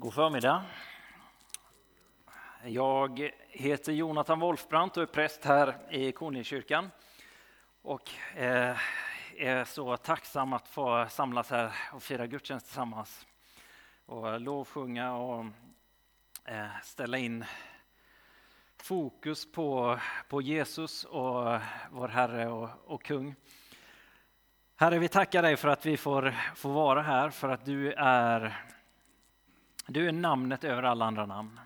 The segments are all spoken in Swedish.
God förmiddag. Jag heter Jonathan Wolfbrandt och är präst här i Konungskyrkan. Och eh, är så tacksam att få samlas här och fira gudstjänst tillsammans. Och lovsjunga och eh, ställa in fokus på, på Jesus och vår Herre och, och Kung. Herre, vi tackar dig för att vi får, får vara här, för att du är du är namnet över alla andra namn.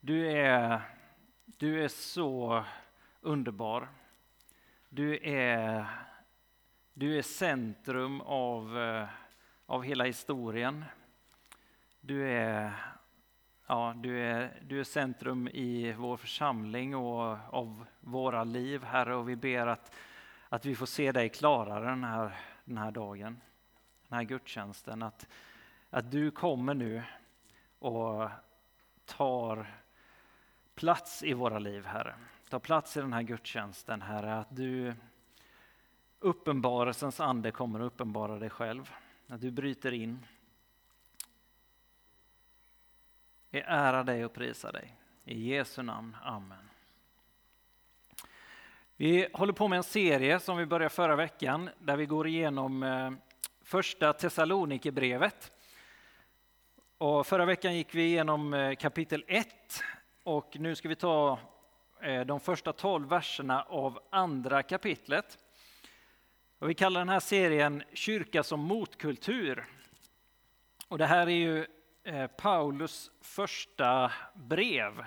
Du är, du är så underbar. Du är, du är centrum av, eh, av hela historien. Du är, ja, du, är, du är centrum i vår församling och av våra liv, Herre. Och vi ber att, att vi får se dig klarare den här, den här dagen, den här gudstjänsten. Att, att du kommer nu och tar plats i våra liv, Herre. Ta plats i den här gudstjänsten, Herre, att du uppenbarelsens ande kommer att uppenbara dig själv. Att du bryter in. Vi ärar dig och prisar dig. I Jesu namn. Amen. Vi håller på med en serie som vi började förra veckan där vi går igenom eh, första Thessalonikerbrevet. Och förra veckan gick vi igenom eh, kapitel 1 och nu ska vi ta eh, de första 12 verserna av andra kapitlet. Och vi kallar den här serien Kyrka som motkultur. Och det här är ju eh, Paulus första brev,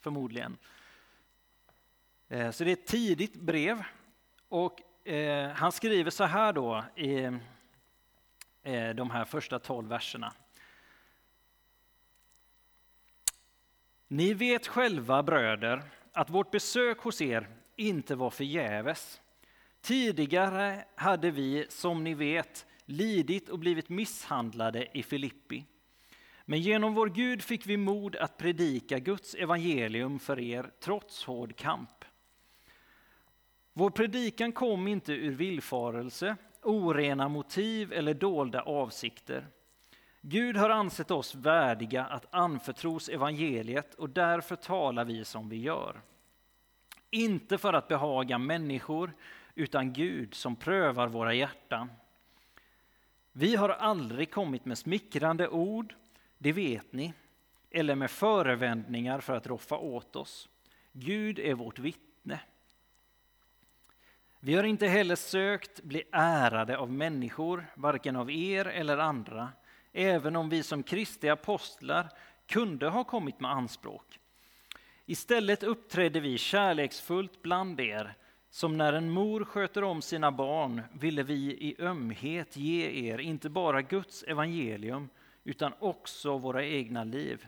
förmodligen. Så det är ett tidigt brev. Och han skriver så här då i de här första 12 verserna. Ni vet själva, bröder, att vårt besök hos er inte var förgäves. Tidigare hade vi, som ni vet, lidit och blivit misshandlade i Filippi. Men genom vår Gud fick vi mod att predika Guds evangelium för er, trots hård kamp. Vår predikan kom inte ur villfarelse, orena motiv eller dolda avsikter. Gud har ansett oss värdiga att anförtros evangeliet och därför talar vi som vi gör. Inte för att behaga människor, utan Gud som prövar våra hjärtan. Vi har aldrig kommit med smickrande ord, det vet ni, eller med förevändningar för att roffa åt oss. Gud är vårt vittne. Vi har inte heller sökt bli ärade av människor, varken av er eller andra, även om vi som Kristi apostlar kunde ha kommit med anspråk. Istället uppträdde vi kärleksfullt bland er, som när en mor sköter om sina barn ville vi i ömhet ge er inte bara Guds evangelium utan också våra egna liv,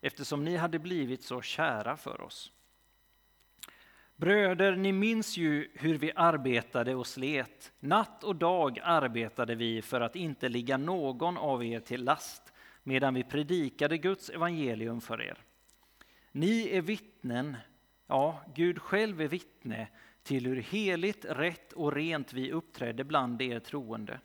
eftersom ni hade blivit så kära för oss. Bröder, ni minns ju hur vi arbetade och slet. Natt och dag arbetade vi för att inte ligga någon av er till last, medan vi predikade Guds evangelium för er. Ni är vittnen, ja, Gud själv är vittne till hur heligt, rätt och rent vi uppträdde bland er troende.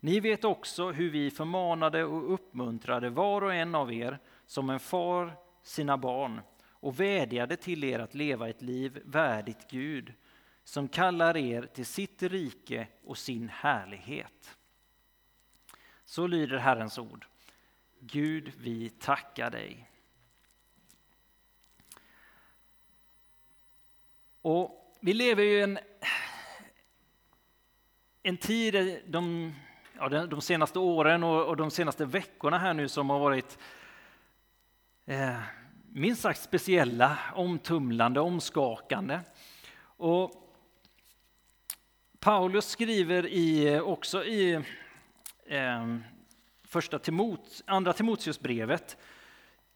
Ni vet också hur vi förmanade och uppmuntrade var och en av er som en far sina barn och vädjade till er att leva ett liv värdigt Gud som kallar er till sitt rike och sin härlighet. Så lyder Herrens ord. Gud, vi tackar dig. Och vi lever ju en, en tid, de, ja, de senaste åren och, och de senaste veckorna här nu som har varit eh, minst sagt speciella, omtumlande, omskakande. Och Paulus skriver i, också i eh, första Timot, andra Timoteusbrevet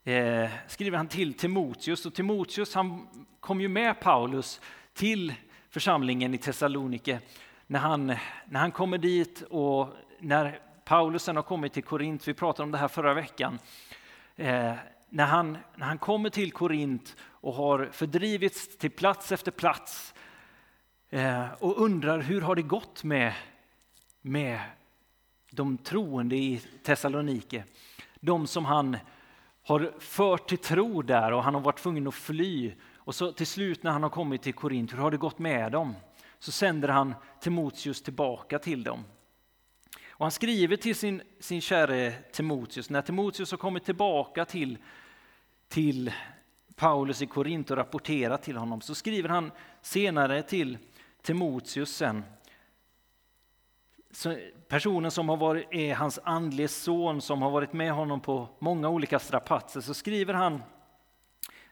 eh, skriver han till Timoteus. Och Timoteus han kom ju med Paulus till församlingen i Thessalonike när han, när han kommer dit och när Paulus sen har kommit till Korint, vi pratade om det här förra veckan, eh, när han, när han kommer till Korint och har fördrivits till plats efter plats eh, och undrar hur har det gått med, med de troende i Thessalonike. de som han har fört till tro där och han har varit tvungen att fly. Och så till slut när han har kommit till Korint, hur har det gått med dem? Så sänder han Timoteus tillbaka till dem. Och han skriver till sin, sin käre Timoteus, när Timoteus har kommit tillbaka till, till Paulus i Korint och rapporterat till honom, så skriver han senare till Timoteus sen, personen som har varit, är hans andlige son som har varit med honom på många olika strapatser, så skriver han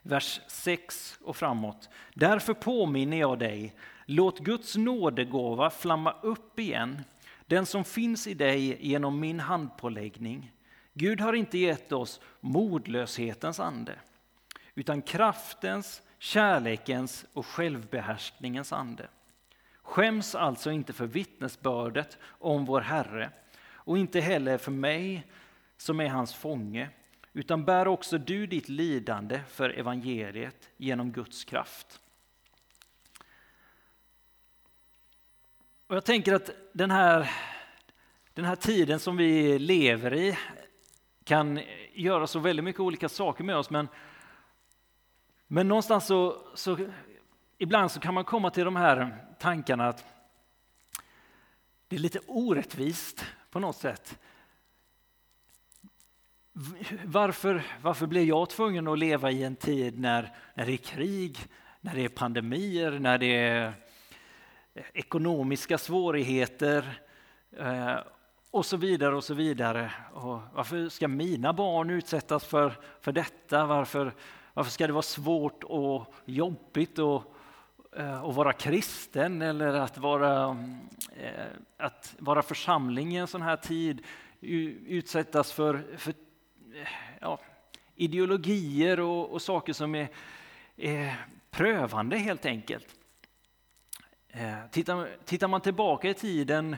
vers 6 och framåt. Därför påminner jag dig, låt Guds nådegåva flamma upp igen, den som finns i dig genom min handpåläggning. Gud har inte gett oss modlöshetens ande, utan kraftens, kärlekens och självbehärskningens ande. Skäms alltså inte för vittnesbördet om vår Herre och inte heller för mig som är hans fånge, utan bär också du ditt lidande för evangeliet genom Guds kraft. Och jag tänker att den här, den här tiden som vi lever i kan göra så väldigt mycket olika saker med oss, men, men någonstans så, så ibland så kan man komma till de här tankarna att det är lite orättvist på något sätt. Varför, varför blev jag tvungen att leva i en tid när, när det är krig, när det är pandemier, när det är ekonomiska svårigheter eh, och så vidare och så vidare. Och varför ska mina barn utsättas för, för detta? Varför, varför ska det vara svårt och jobbigt och, eh, att vara kristen eller att vara, eh, att vara församling i en sån här tid utsättas för, för eh, ja, ideologier och, och, saker som är, är prövande helt enkelt. Eh, tittar, tittar man tillbaka i tiden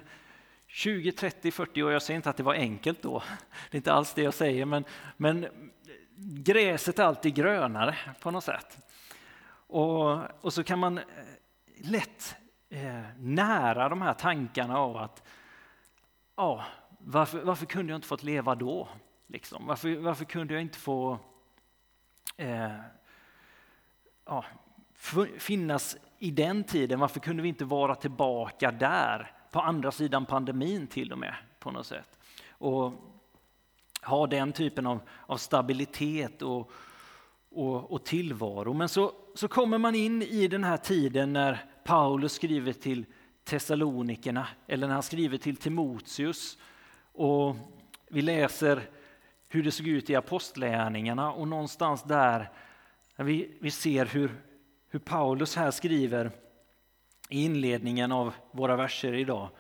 20, 30, 40 år, jag säger inte att det var enkelt då, det är inte alls det jag säger, men, men gräset är alltid grönare på något sätt. Och, och så kan man eh, lätt eh, nära de här tankarna av att ja, varför, varför kunde jag inte fått leva då? Liksom? Varför, varför kunde jag inte få eh, ja, finnas i den tiden? Varför kunde vi inte vara tillbaka där, på andra sidan pandemin till och med på något sätt? Och ha den typen av, av stabilitet och, och, och tillvaro. Men så, så kommer man in i den här tiden när Paulus skriver till Thessalonikerna eller när han skriver till Timoteus. Och vi läser hur det såg ut i apostlärningarna och någonstans där vi, vi ser hur, hur Paulus här skriver i inledningen av våra verser idag.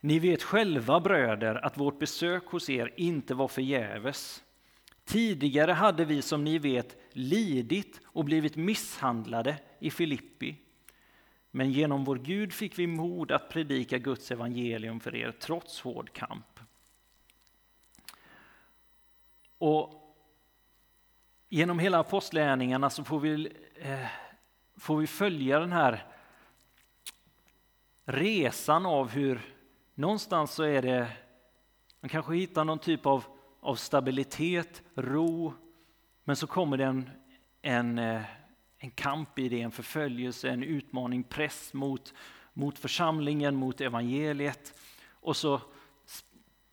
Ni vet själva bröder att vårt besök hos er inte var förgäves. Tidigare hade vi som ni vet lidit och blivit misshandlade i Filippi. Men genom vår Gud fick vi mod att predika Guds evangelium för er trots hård kamp. Och genom hela apostlärningarna så får vi, eh, får vi följa den här resan av hur någonstans så är det, man kanske hittar någon typ av av stabilitet, ro, men så kommer det en, en, eh, en kamp i det, en förföljelse, en utmaning, press mot, mot församlingen, mot evangeliet. Och så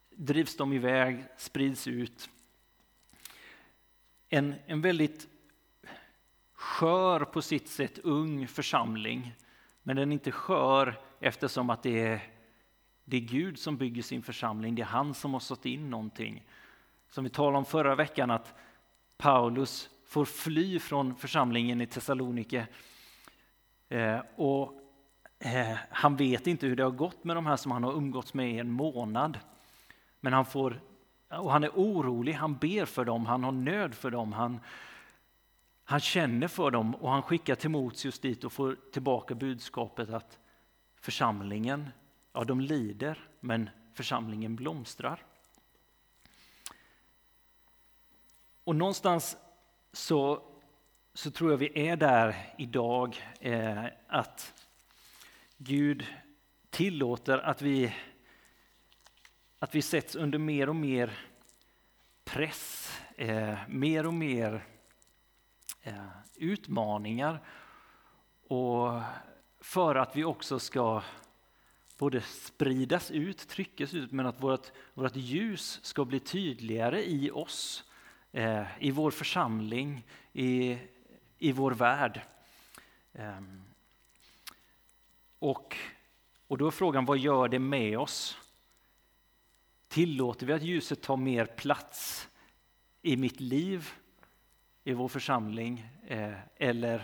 drivs de iväg, sprids ut. En, en väldigt skör på sitt sätt ung församling, men den är inte skör eftersom att det är, det är Gud som bygger sin församling, det är han som har satt in någonting som vi talade om förra veckan, att Paulus får fly från församlingen i Thessalonike. Eh, och eh, han vet inte hur det har gått med de här som han har umgåtts med i en månad. Men han får, och han är orolig, han ber för dem, han har nöd för dem, han, han känner för dem och han skickar Timoteus dit och får tillbaka budskapet att församlingen, ja de lider, men församlingen blomstrar. Och någonstans så, så tror jag vi är där idag, eh, att Gud tillåter att vi, att vi sätts under mer och mer press, eh, mer och mer eh, utmaningar. Och för att vi också ska både spridas ut, tryckas ut, men att vårt, vårt ljus ska bli tydligare i oss, eh, i vår församling, i, i vår värld. Eh, och, och då är frågan, vad gör det med oss? Tillåter vi att ljuset tar mer plats i mitt liv, i vår församling, eh, eller,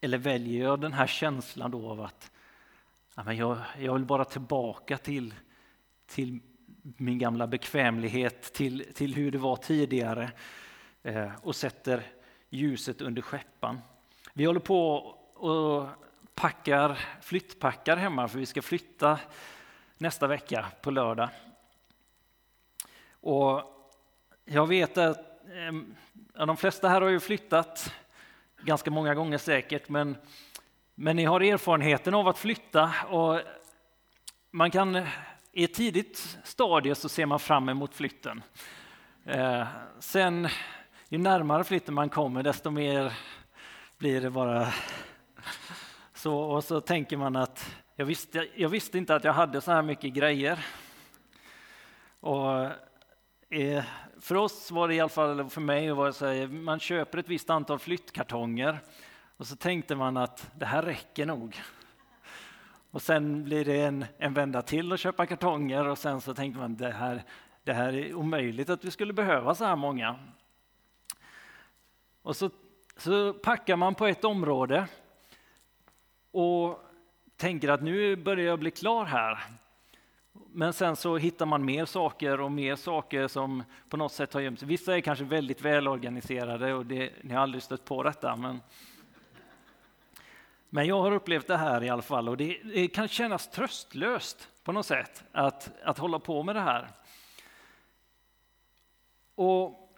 eller väljer jag den här känslan då av att ja, men jag, jag vill bara tillbaka till, till min gamla bekvämlighet, till, till hur det var tidigare eh, och sätter ljuset under skeppan. Vi håller på och packar, flyttpackar hemma för vi ska flytta nästa vecka på lördag. Och jag vet att ehm, ja, de flesta här har ju flyttat ganska många gånger säkert, men, men ni har erfarenheten av att flytta och man kan i ett tidigt stadie så ser man fram emot flytten. Eh, sen ju närmare flytten man kommer desto mer blir det bara så och så tänker man att jag visste, jag visste inte att jag hade så här mycket grejer. Och eh, för oss var det i alla fall, för mig, var det så här, man köper ett visst antal flyttkartonger och så tänkte man att det här räcker nog. Och sen blir det en, en vända till att köpa kartonger och sen så tänkte man det här, det här är omöjligt att vi skulle behöva så här många. Och så, så packar man på ett område och tänker att nu börjar jag bli klar här. Men sen så hittar man mer saker och mer saker som på något sätt har gömt sig. Vissa är kanske väldigt välorganiserade och det, ni har aldrig stött på detta. Men, men jag har upplevt det här i alla fall och det, det kan kännas tröstlöst på något sätt att, att hålla på med det här. Och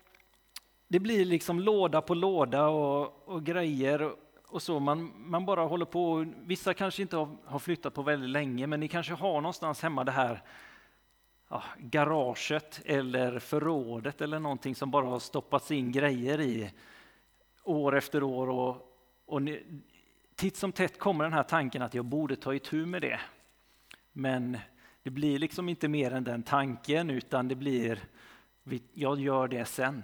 det blir liksom låda på låda och, och grejer och så. Man, man bara håller på. Vissa kanske inte har, har flyttat på väldigt länge, men ni kanske har någonstans hemma det här ja, garaget eller förrådet eller någonting som bara har stoppats in grejer i år efter år. Och, och ni, titt som tätt kommer den här tanken att jag borde ta itu med det. Men det blir liksom inte mer än den tanken, utan det blir jag gör det sen.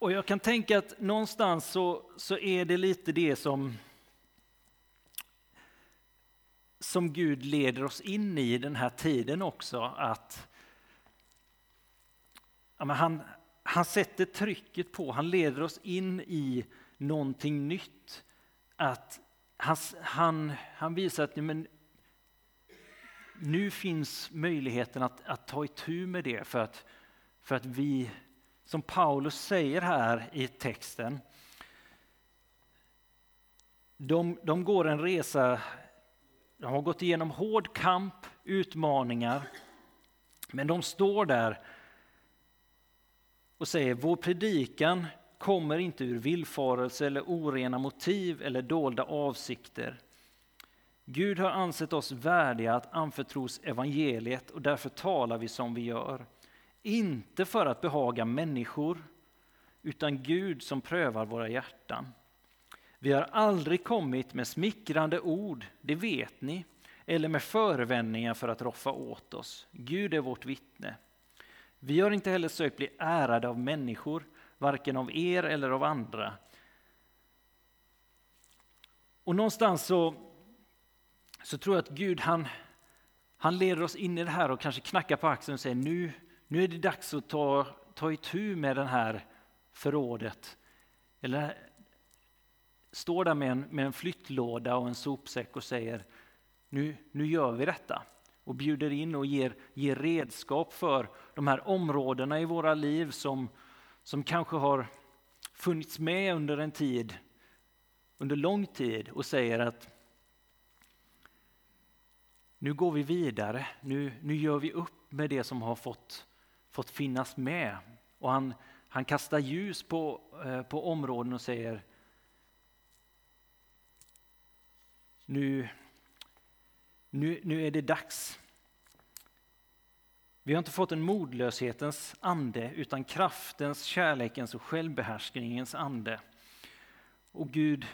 Och jag kan tänka att någonstans så, så är det lite det som, som Gud leder oss in i den här tiden också. Att ja, han, han sätter trycket på, han leder oss in i någonting nytt. Att han, han, han visar att men, nu finns möjligheten att, att ta itu med det för att, för att vi som Paulus säger här i texten. De, de går en resa, de har gått igenom hård kamp, utmaningar, men de står där och säger vår predikan kommer inte ur villfarelse eller orena motiv eller dolda avsikter. Gud har ansett oss värdiga att anförtros evangeliet och därför talar vi som vi gör. Inte för att behaga människor, utan Gud som prövar våra hjärtan. Vi har aldrig kommit med smickrande ord, det vet ni, eller med förevändningar för att roffa åt oss. Gud är vårt vittne. Vi har inte heller sökt bli ärade av människor, varken av er eller av andra. Och någonstans så, så tror jag att Gud han, han leder oss in i det här och kanske knackar på axeln och säger nu, nu är det dags att ta, ta itu med det här förrådet. Eller står där med en, med en flyttlåda och en sopsäck och säger nu, nu gör vi detta. Och bjuder in och ger, ger redskap för de här områdena i våra liv som, som kanske har funnits med under en tid, under lång tid och säger att nu går vi vidare, nu, nu gör vi upp med det som har fått fått finnas med. Och han, han kastar ljus på, eh, på områden och säger nu, nu, nu är det dags. Vi har inte fått en modlöshetens ande utan kraftens, kärlekens och självbehärskningens ande. Och Gud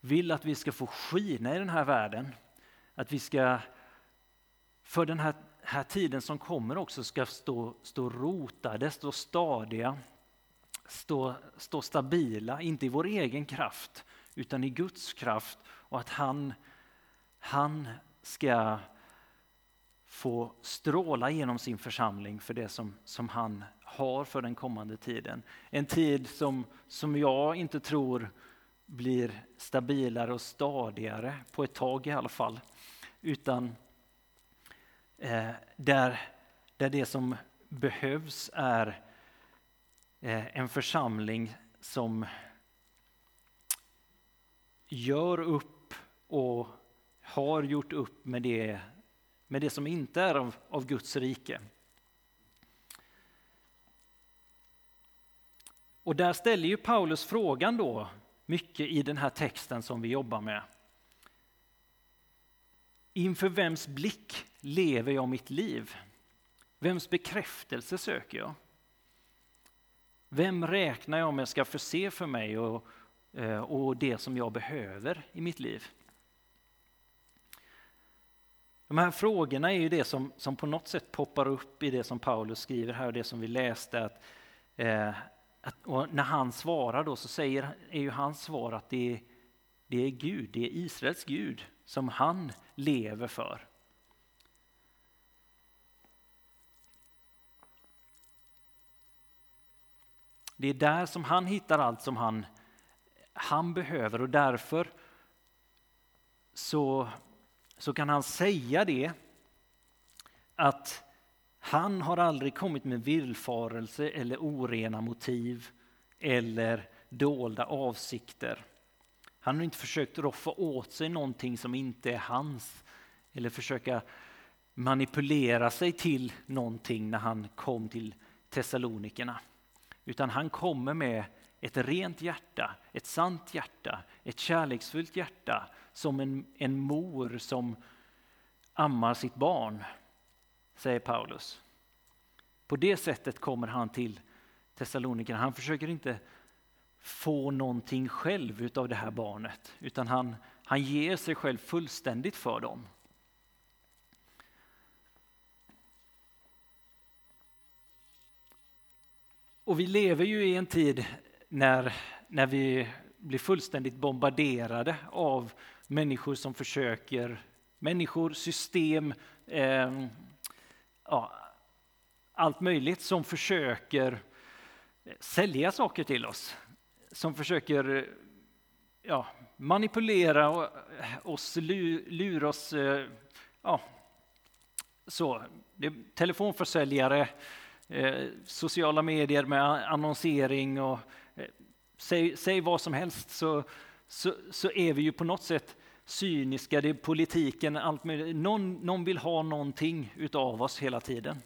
vill att vi ska få skina i den här världen. Att vi ska, för den här, här tiden som kommer också, ska stå, stå rotade, stå stadiga, stå, stå stabila, inte i vår egen kraft, utan i Guds kraft och att han, han ska få stråla genom sin församling för det som, som han har för den kommande tiden. En tid som, som jag inte tror blir stabilare och stadigare, på ett tag i alla fall. Utan Eh, där, där det som behövs är eh, en församling som gör upp och har gjort upp med det, med det som inte är av, av Guds rike. Och där ställer ju Paulus frågan då, mycket i den här texten som vi jobbar med. Inför vems blick lever jag mitt liv? Vems bekräftelse söker jag? Vem räknar jag med ska förse för mig och, eh, och det som jag behöver i mitt liv? De här frågorna är ju det som, som på något sätt poppar upp i det som Paulus skriver här och det som vi läste. Att, eh, att när han svarar då så säger, är ju hans svar att det är, det är Gud, det är Israels Gud som han lever för. Det är där som han hittar allt som han, han behöver och därför så, så kan han säga det att han har aldrig kommit med villfarelse eller orena motiv eller dolda avsikter. Han har inte försökt roffa åt sig någonting som inte är hans eller försöka manipulera sig till någonting när han kom till Thessalonikerna. Utan han kommer med ett rent hjärta, ett sant hjärta, ett kärleksfullt hjärta som en, en mor som ammar sitt barn, säger Paulus. På det sättet kommer han till Thessalonikerna. Han försöker inte få någonting själv utav det här barnet, utan han, han ger sig själv fullständigt för dem. Och vi lever ju i en tid när, när vi blir fullständigt bombarderade av människor som försöker, människor, system, eh, ja, allt möjligt som försöker sälja saker till oss. Som försöker ja, manipulera oss, lura oss. Eh, ja, så. Det är telefonförsäljare, eh, sociala medier med annonsering och eh, säg, säg vad som helst så, så, så är vi ju på något sätt cyniska, det är politiken, allt möjligt. Någon, någon vill ha någonting utav oss hela tiden.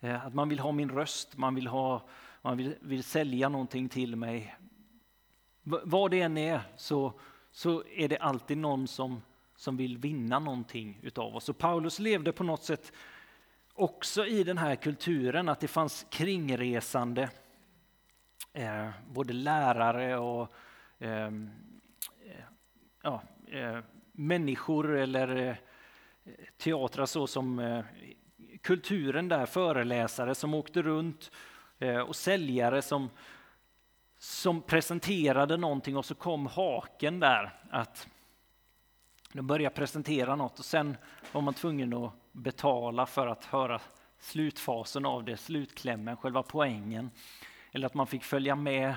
Att man vill ha min röst, man vill, ha, man vill, vill sälja någonting till mig. Vad det än är så, så är det alltid någon som, som vill vinna någonting utav oss. Och Paulus levde på något sätt också i den här kulturen att det fanns kringresande eh, både lärare och eh, ja, eh, människor eller eh, teatrar så som eh, kulturen där, föreläsare som åkte runt eh, och säljare som, som presenterade någonting och så kom haken där att de började presentera något och sen var man tvungen att betala för att höra slutfasen av det, slutklämmen, själva poängen. Eller att man fick följa med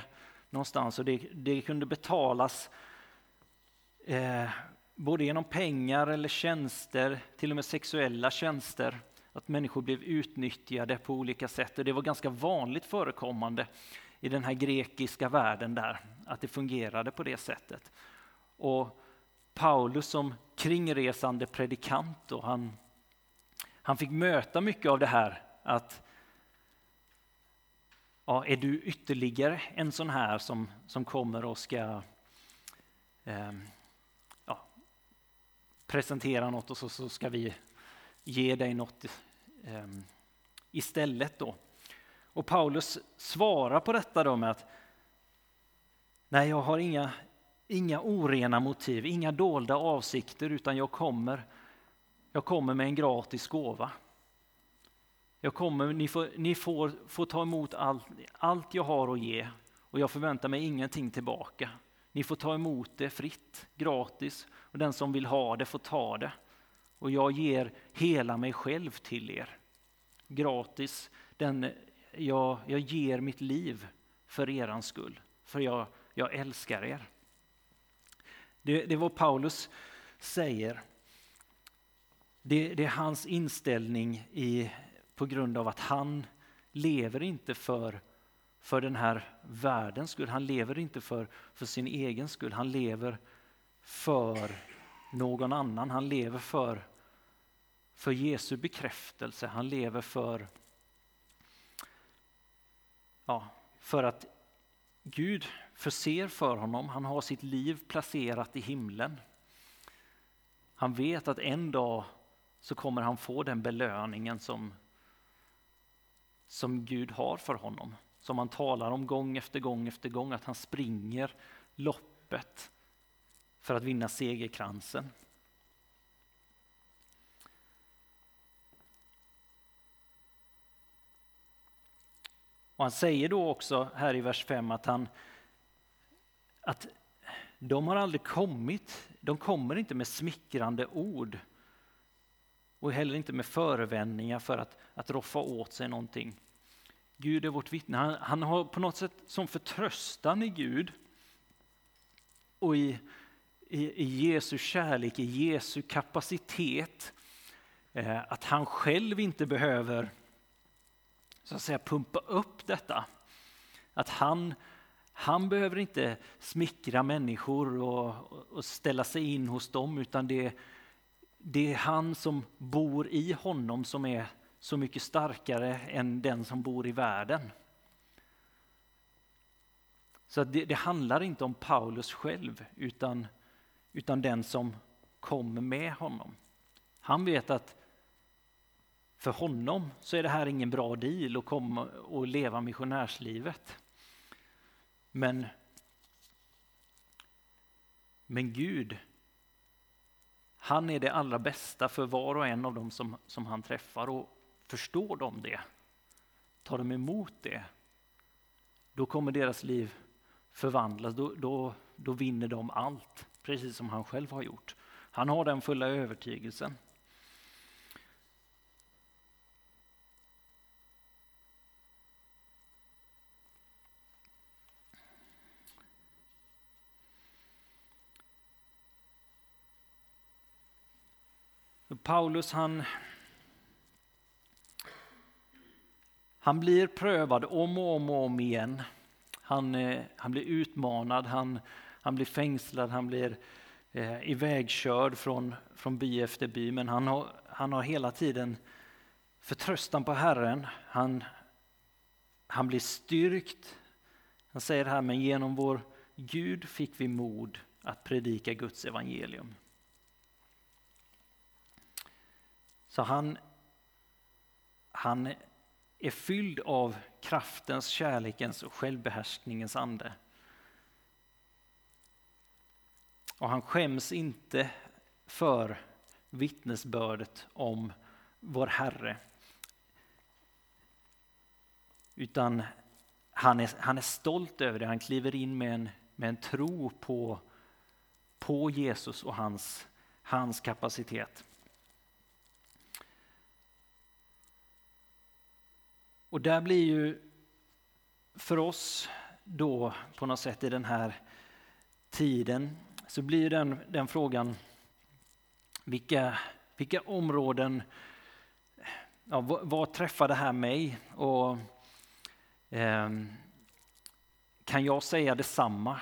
någonstans och det, det kunde betalas eh, både genom pengar eller tjänster, till och med sexuella tjänster. Att människor blev utnyttjade på olika sätt och det var ganska vanligt förekommande i den här grekiska världen där, att det fungerade på det sättet. Och Paulus som kringresande predikant, och han, han fick möta mycket av det här att ja, är du ytterligare en sån här som, som kommer och ska eh, ja, presentera något och så, så ska vi ge dig något. Eh, istället. Då. Och Paulus svarar på detta då med att nej, jag har inga, inga orena motiv, inga dolda avsikter, utan jag kommer, jag kommer med en gratis gåva. Jag kommer, ni får, ni får, får ta emot allt, allt jag har att ge och jag förväntar mig ingenting tillbaka. Ni får ta emot det fritt, gratis och den som vill ha det får ta det. Och jag ger hela mig själv till er. Gratis. Den, jag, jag ger mitt liv för eran skull, för jag, jag älskar er. Det, det är vad Paulus säger. Det, det, är hans inställning i, på grund av att han lever inte för, för den här världens skull. Han lever inte för, för sin egen skull. Han lever för någon annan. Han lever för, för Jesu bekräftelse. Han lever för, ja, för att Gud förser för honom. Han har sitt liv placerat i himlen. Han vet att en dag så kommer han få den belöningen som, som Gud har för honom. Som han talar om gång efter gång efter gång, att han springer loppet för att vinna segerkransen. Och han säger då också här i vers 5 att, han, att de har aldrig kommit, de kommer inte med smickrande ord och heller inte med förevändningar för att, att roffa åt sig någonting. Gud är vårt vittne. Han, han har på något sätt som förtröstan i Gud och i, i, i Jesu kärlek, i Jesu kapacitet, eh, att han själv inte behöver så att säga pumpa upp detta. Att han, han behöver inte smickra människor och, och ställa sig in hos dem, utan det, det är han som bor i honom som är så mycket starkare än den som bor i världen. Så det, det, handlar inte om Paulus själv, utan, utan den som kommer med honom. Han vet att för honom så är det här ingen bra deal att komma och leva missionärslivet. Men, men Gud, han är det allra bästa för var och en av dem som, som han träffar. Och förstår de det, tar de emot det, då kommer deras liv förvandlas. Då, då, då vinner de allt, precis som han själv har gjort. Han har den fulla övertygelsen. Paulus han, han blir prövad om och om och om igen. Han, eh, han blir utmanad, han, han blir fängslad, han blir eh, ivägkörd från, från by efter by. Men han har, han har hela tiden förtröstan på Herren. Han, han blir styrkt. Han säger här, men genom vår Gud fick vi mod att predika Guds evangelium. Så han, han är fylld av kraftens, kärlekens och självbehärskningens ande. Och han skäms inte för vittnesbördet om vår Herre. Utan han är, han är stolt över det, han kliver in med en, med en tro på, på Jesus och hans, hans kapacitet. Och där blir ju för oss då på något sätt i den här tiden så blir den, den frågan vilka, vilka områden, ja, vad, vad träffar det här mig? Och, eh, kan jag säga detsamma?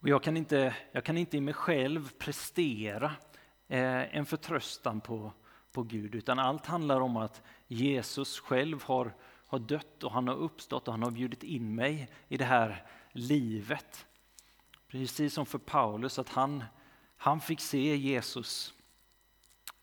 Och jag, kan inte, jag kan inte i mig själv prestera eh, en förtröstan på, på Gud, utan allt handlar om att Jesus själv har, har dött och han har uppstått och han har bjudit in mig i det här livet. Precis som för Paulus, att han, han fick se Jesus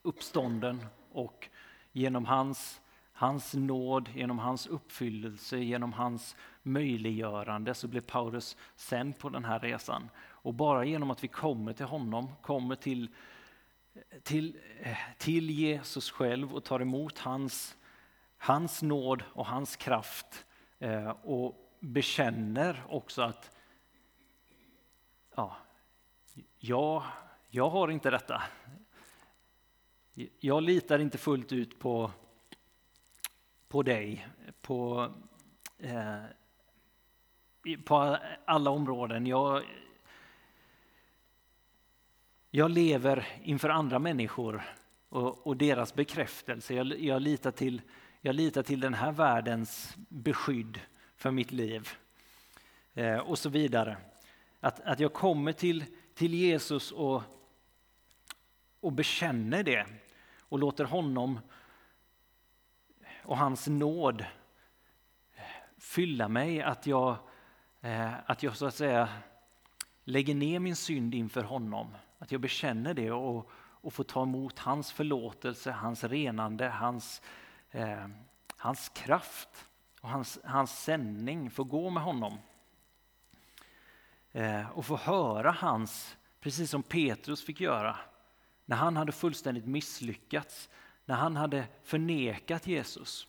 uppstånden och genom hans hans nåd, genom hans uppfyllelse, genom hans möjliggörande så blev Paulus sänd på den här resan. Och bara genom att vi kommer till honom, kommer till, till, eh, till Jesus själv och tar emot hans, hans nåd och hans kraft eh, och bekänner också att ja, jag, jag har inte detta. Jag litar inte fullt ut på, på dig, på, eh, på alla områden. Jag, jag lever inför andra människor och, och deras bekräftelse. Jag, jag, litar till, jag litar till den här världens beskydd för mitt liv eh, och så vidare. Att, att jag kommer till, till Jesus och, och bekänner det och låter honom och hans nåd fylla mig. Att jag, eh, att jag så att säga lägger ner min synd inför honom. Att jag bekänner det och, och får ta emot hans förlåtelse, hans renande, hans, eh, hans kraft och hans, hans sändning. Få gå med honom. Eh, och få höra hans, precis som Petrus fick göra, när han hade fullständigt misslyckats, när han hade förnekat Jesus,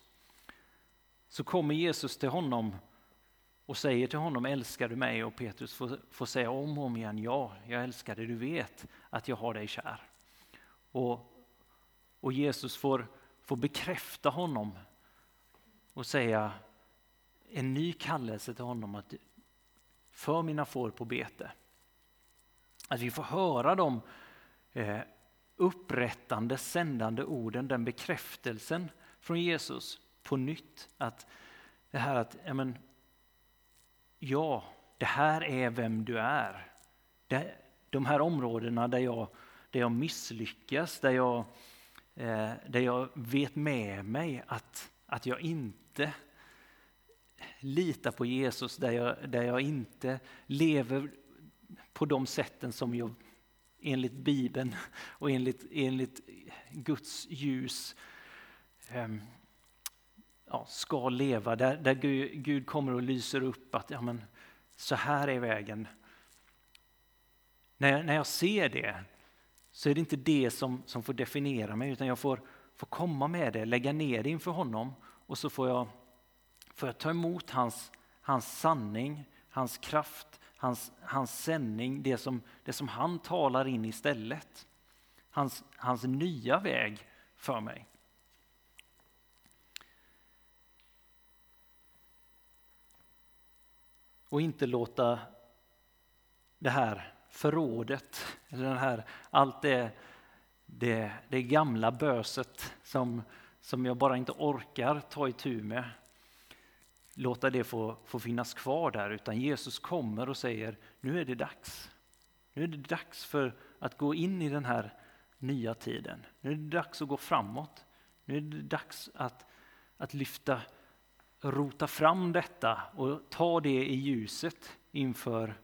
så kommer Jesus till honom och säger till honom, älskar du mig? Och Petrus får, får säga om och om igen, ja, jag älskar dig, du vet att jag har dig kär. Och, och Jesus får, får bekräfta honom och säga en ny kallelse till honom att för mina får på bete. Att vi får höra de eh, upprättande, sändande orden, den bekräftelsen från Jesus på nytt. Att det här att, ja, men, ja det här är vem du är. Det, de här områdena där jag, där jag misslyckas, där jag, eh, där jag vet med mig att, att jag inte litar på Jesus, där jag, där jag inte lever på de sätten som jag enligt Bibeln och enligt, enligt Guds ljus eh, ja, ska leva. Där, där Gud, Gud, kommer och lyser upp att ja, men, så här är vägen. När jag, när jag ser det så är det inte det som, som får definiera mig utan jag får, får komma med det, lägga ner det inför honom och så får jag, får jag ta emot hans, hans sanning, hans kraft, hans, hans sändning, det som, det som han talar in istället. Hans, hans nya väg för mig. Och inte låta det här förrådet, eller den här, allt det, det, det gamla böset som, som jag bara inte orkar ta itu med, låta det få, få finnas kvar där, utan Jesus kommer och säger nu är det dags. Nu är det dags för att gå in i den här nya tiden. Nu är det dags att gå framåt. Nu är det dags att, att lyfta, rota fram detta och ta det i ljuset inför,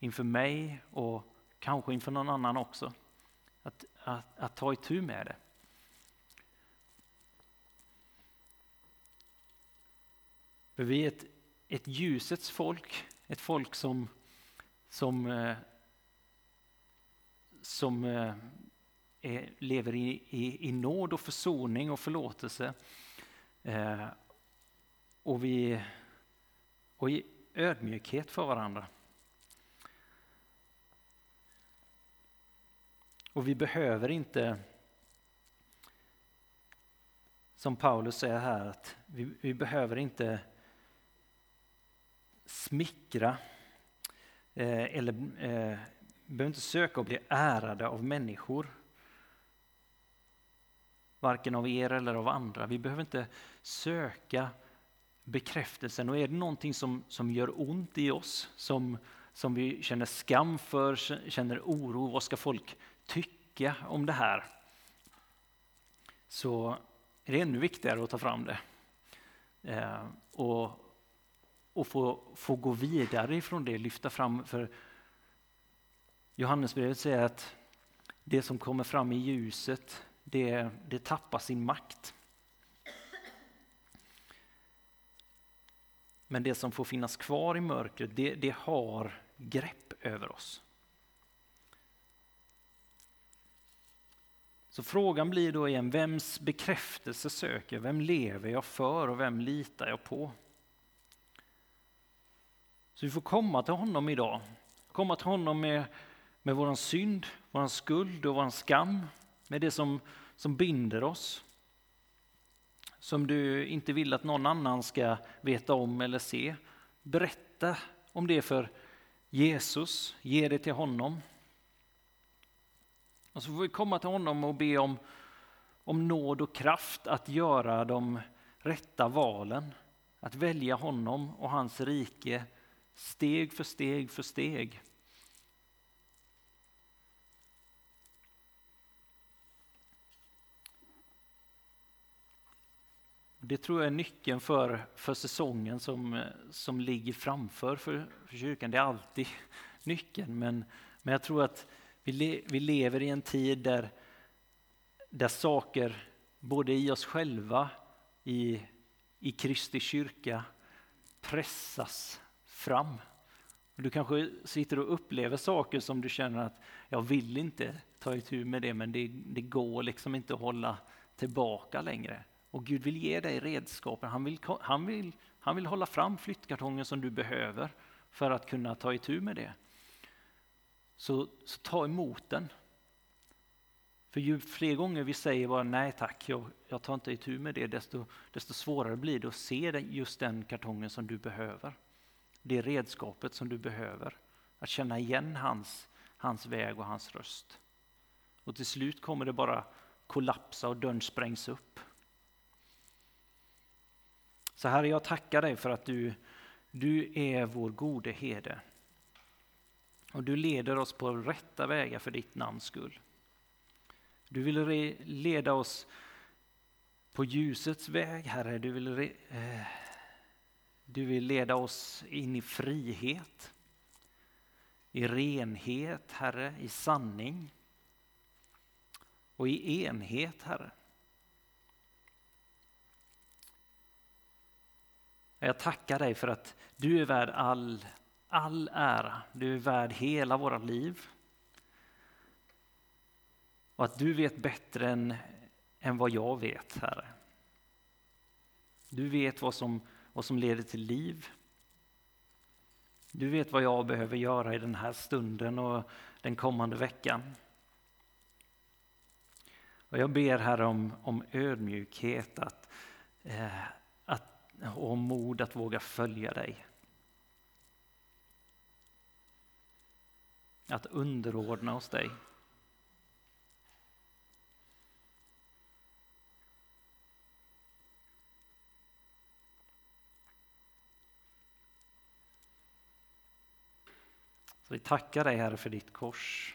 inför mig och kanske inför någon annan också. Att, att, att ta itu med det. För vi är ett, ett ljusets folk, ett folk som, som, eh, som eh, är, lever i, i, i nåd och försoning och förlåtelse. Eh, och, vi, och i ödmjukhet för varandra. Och vi behöver inte, som Paulus säger här, att vi, vi behöver inte smickra eh, eller eh, behöver inte söka att bli ärade av människor. Varken av er eller av andra. Vi behöver inte söka bekräftelsen. Och är det någonting som, som gör ont i oss, som, som vi känner skam för, känner oro, vad ska folk tycka om det här? Så är det ännu viktigare att ta fram det. Eh, och och få, få gå vidare ifrån det, lyfta fram. För Johannesbrevet säger att det som kommer fram i ljuset, det, det tappar sin makt. Men det som får finnas kvar i mörkret, det, det har grepp över oss. Så frågan blir då igen, vems bekräftelse söker jag? Vem lever jag för och vem litar jag på? Så vi får komma till honom idag. Komma till honom med, med vår synd, vår skuld och vår skam. Med det som, som binder oss. Som du inte vill att någon annan ska veta om eller se. Berätta om det för Jesus, ge det till honom. Och så får vi komma till honom och be om, om nåd och kraft att göra de rätta valen. Att välja honom och hans rike steg för steg för steg. Det tror jag är nyckeln för, för säsongen som, som ligger framför för, för kyrkan. Det är alltid nyckeln, men, men jag tror att vi, le, vi lever i en tid där, där saker, både i oss själva, i, i Kristi kyrka, pressas fram. Du kanske sitter och upplever saker som du känner att jag vill inte ta itu med det, men det, det går liksom inte att hålla tillbaka längre. Och Gud vill ge dig redskapen. Han vill, han vill, han vill hålla fram flyttkartongen som du behöver för att kunna ta itu med det. Så, så ta emot den. För ju fler gånger vi säger bara nej tack, jag, jag tar inte itu med det, desto, desto svårare blir det att se just den kartongen som du behöver. Det redskapet som du behöver. Att känna igen hans, hans väg och hans röst. Och till slut kommer det bara kollapsa och dörren sprängs upp. Så Herre, jag tackar dig för att du, du är vår gode herde. Och du leder oss på rätta vägar för ditt namns skull. Du vill leda oss på ljusets väg, Herre. Du vill, eh, du vill leda oss in i frihet, i renhet, Herre, i sanning och i enhet, Herre. Jag tackar dig för att du är värd all, all ära. Du är värd hela våra liv. Och att du vet bättre än, än vad jag vet, Herre. Du vet vad som, vad som leder till liv. Du vet vad jag behöver göra i den här stunden och den kommande veckan. Och jag ber Herre om, om ödmjukhet, att, eh, och mod att våga följa dig. Att underordna oss dig. Så vi tackar dig Herre för ditt kors.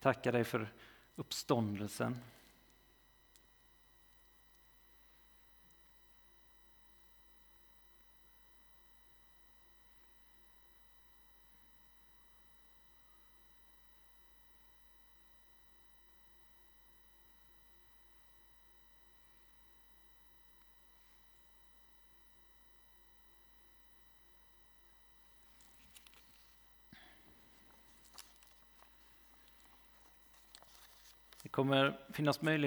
Tackar dig för uppståndelsen. Kommer finnas möjlighet